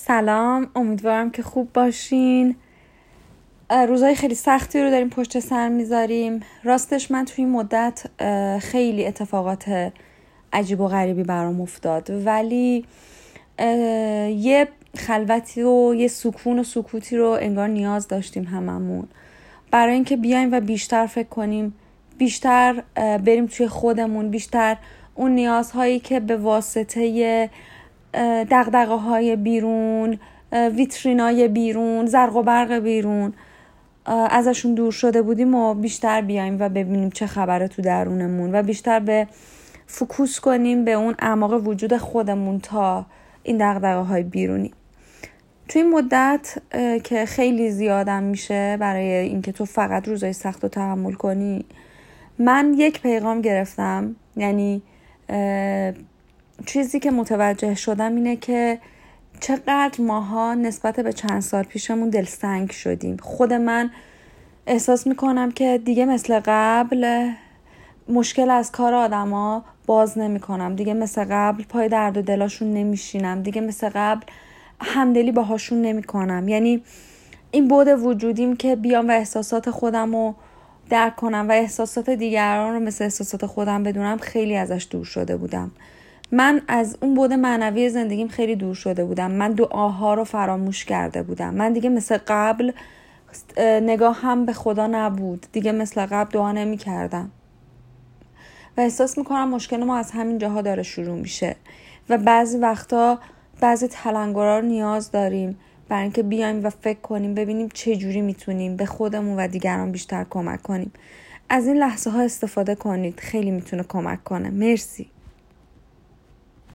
سلام امیدوارم که خوب باشین روزای خیلی سختی رو داریم پشت سر میذاریم راستش من توی این مدت خیلی اتفاقات عجیب و غریبی برام افتاد ولی یه خلوتی و یه سکون و سکوتی رو انگار نیاز داشتیم هممون برای اینکه بیایم و بیشتر فکر کنیم بیشتر بریم توی خودمون بیشتر اون نیازهایی که به واسطه دغدغه های بیرون ویترینای بیرون زرق و برق بیرون ازشون دور شده بودیم و بیشتر بیایم و ببینیم چه خبره تو درونمون و بیشتر به فکوس کنیم به اون اعماق وجود خودمون تا این دغدغه های بیرونی تو این مدت که خیلی زیادم میشه برای اینکه تو فقط روزای سخت رو تحمل کنی من یک پیغام گرفتم یعنی چیزی که متوجه شدم اینه که چقدر ماها نسبت به چند سال پیشمون دلسنگ شدیم. خود من احساس میکنم که دیگه مثل قبل مشکل از کار آدما باز نمیکنم. دیگه مثل قبل پای درد و دلاشون نمیشینم. دیگه مثل قبل همدلی باهاشون نمیکنم. یعنی این بود وجودیم که بیام و احساسات خودم رو درک کنم و احساسات دیگران رو مثل احساسات خودم بدونم خیلی ازش دور شده بودم. من از اون بود معنوی زندگیم خیلی دور شده بودم. من دعاها رو فراموش کرده بودم. من دیگه مثل قبل نگاه هم به خدا نبود. دیگه مثل قبل دعا نمی کردم و احساس میکنم مشکل ما از همین جاها داره شروع میشه. و بعضی وقتا بعضی تلنگرها رو نیاز داریم. برای اینکه بیایم و فکر کنیم ببینیم چه جوری میتونیم به خودمون و دیگران بیشتر کمک کنیم. از این لحظه ها استفاده کنید. خیلی میتونه کمک کنه. مرسی.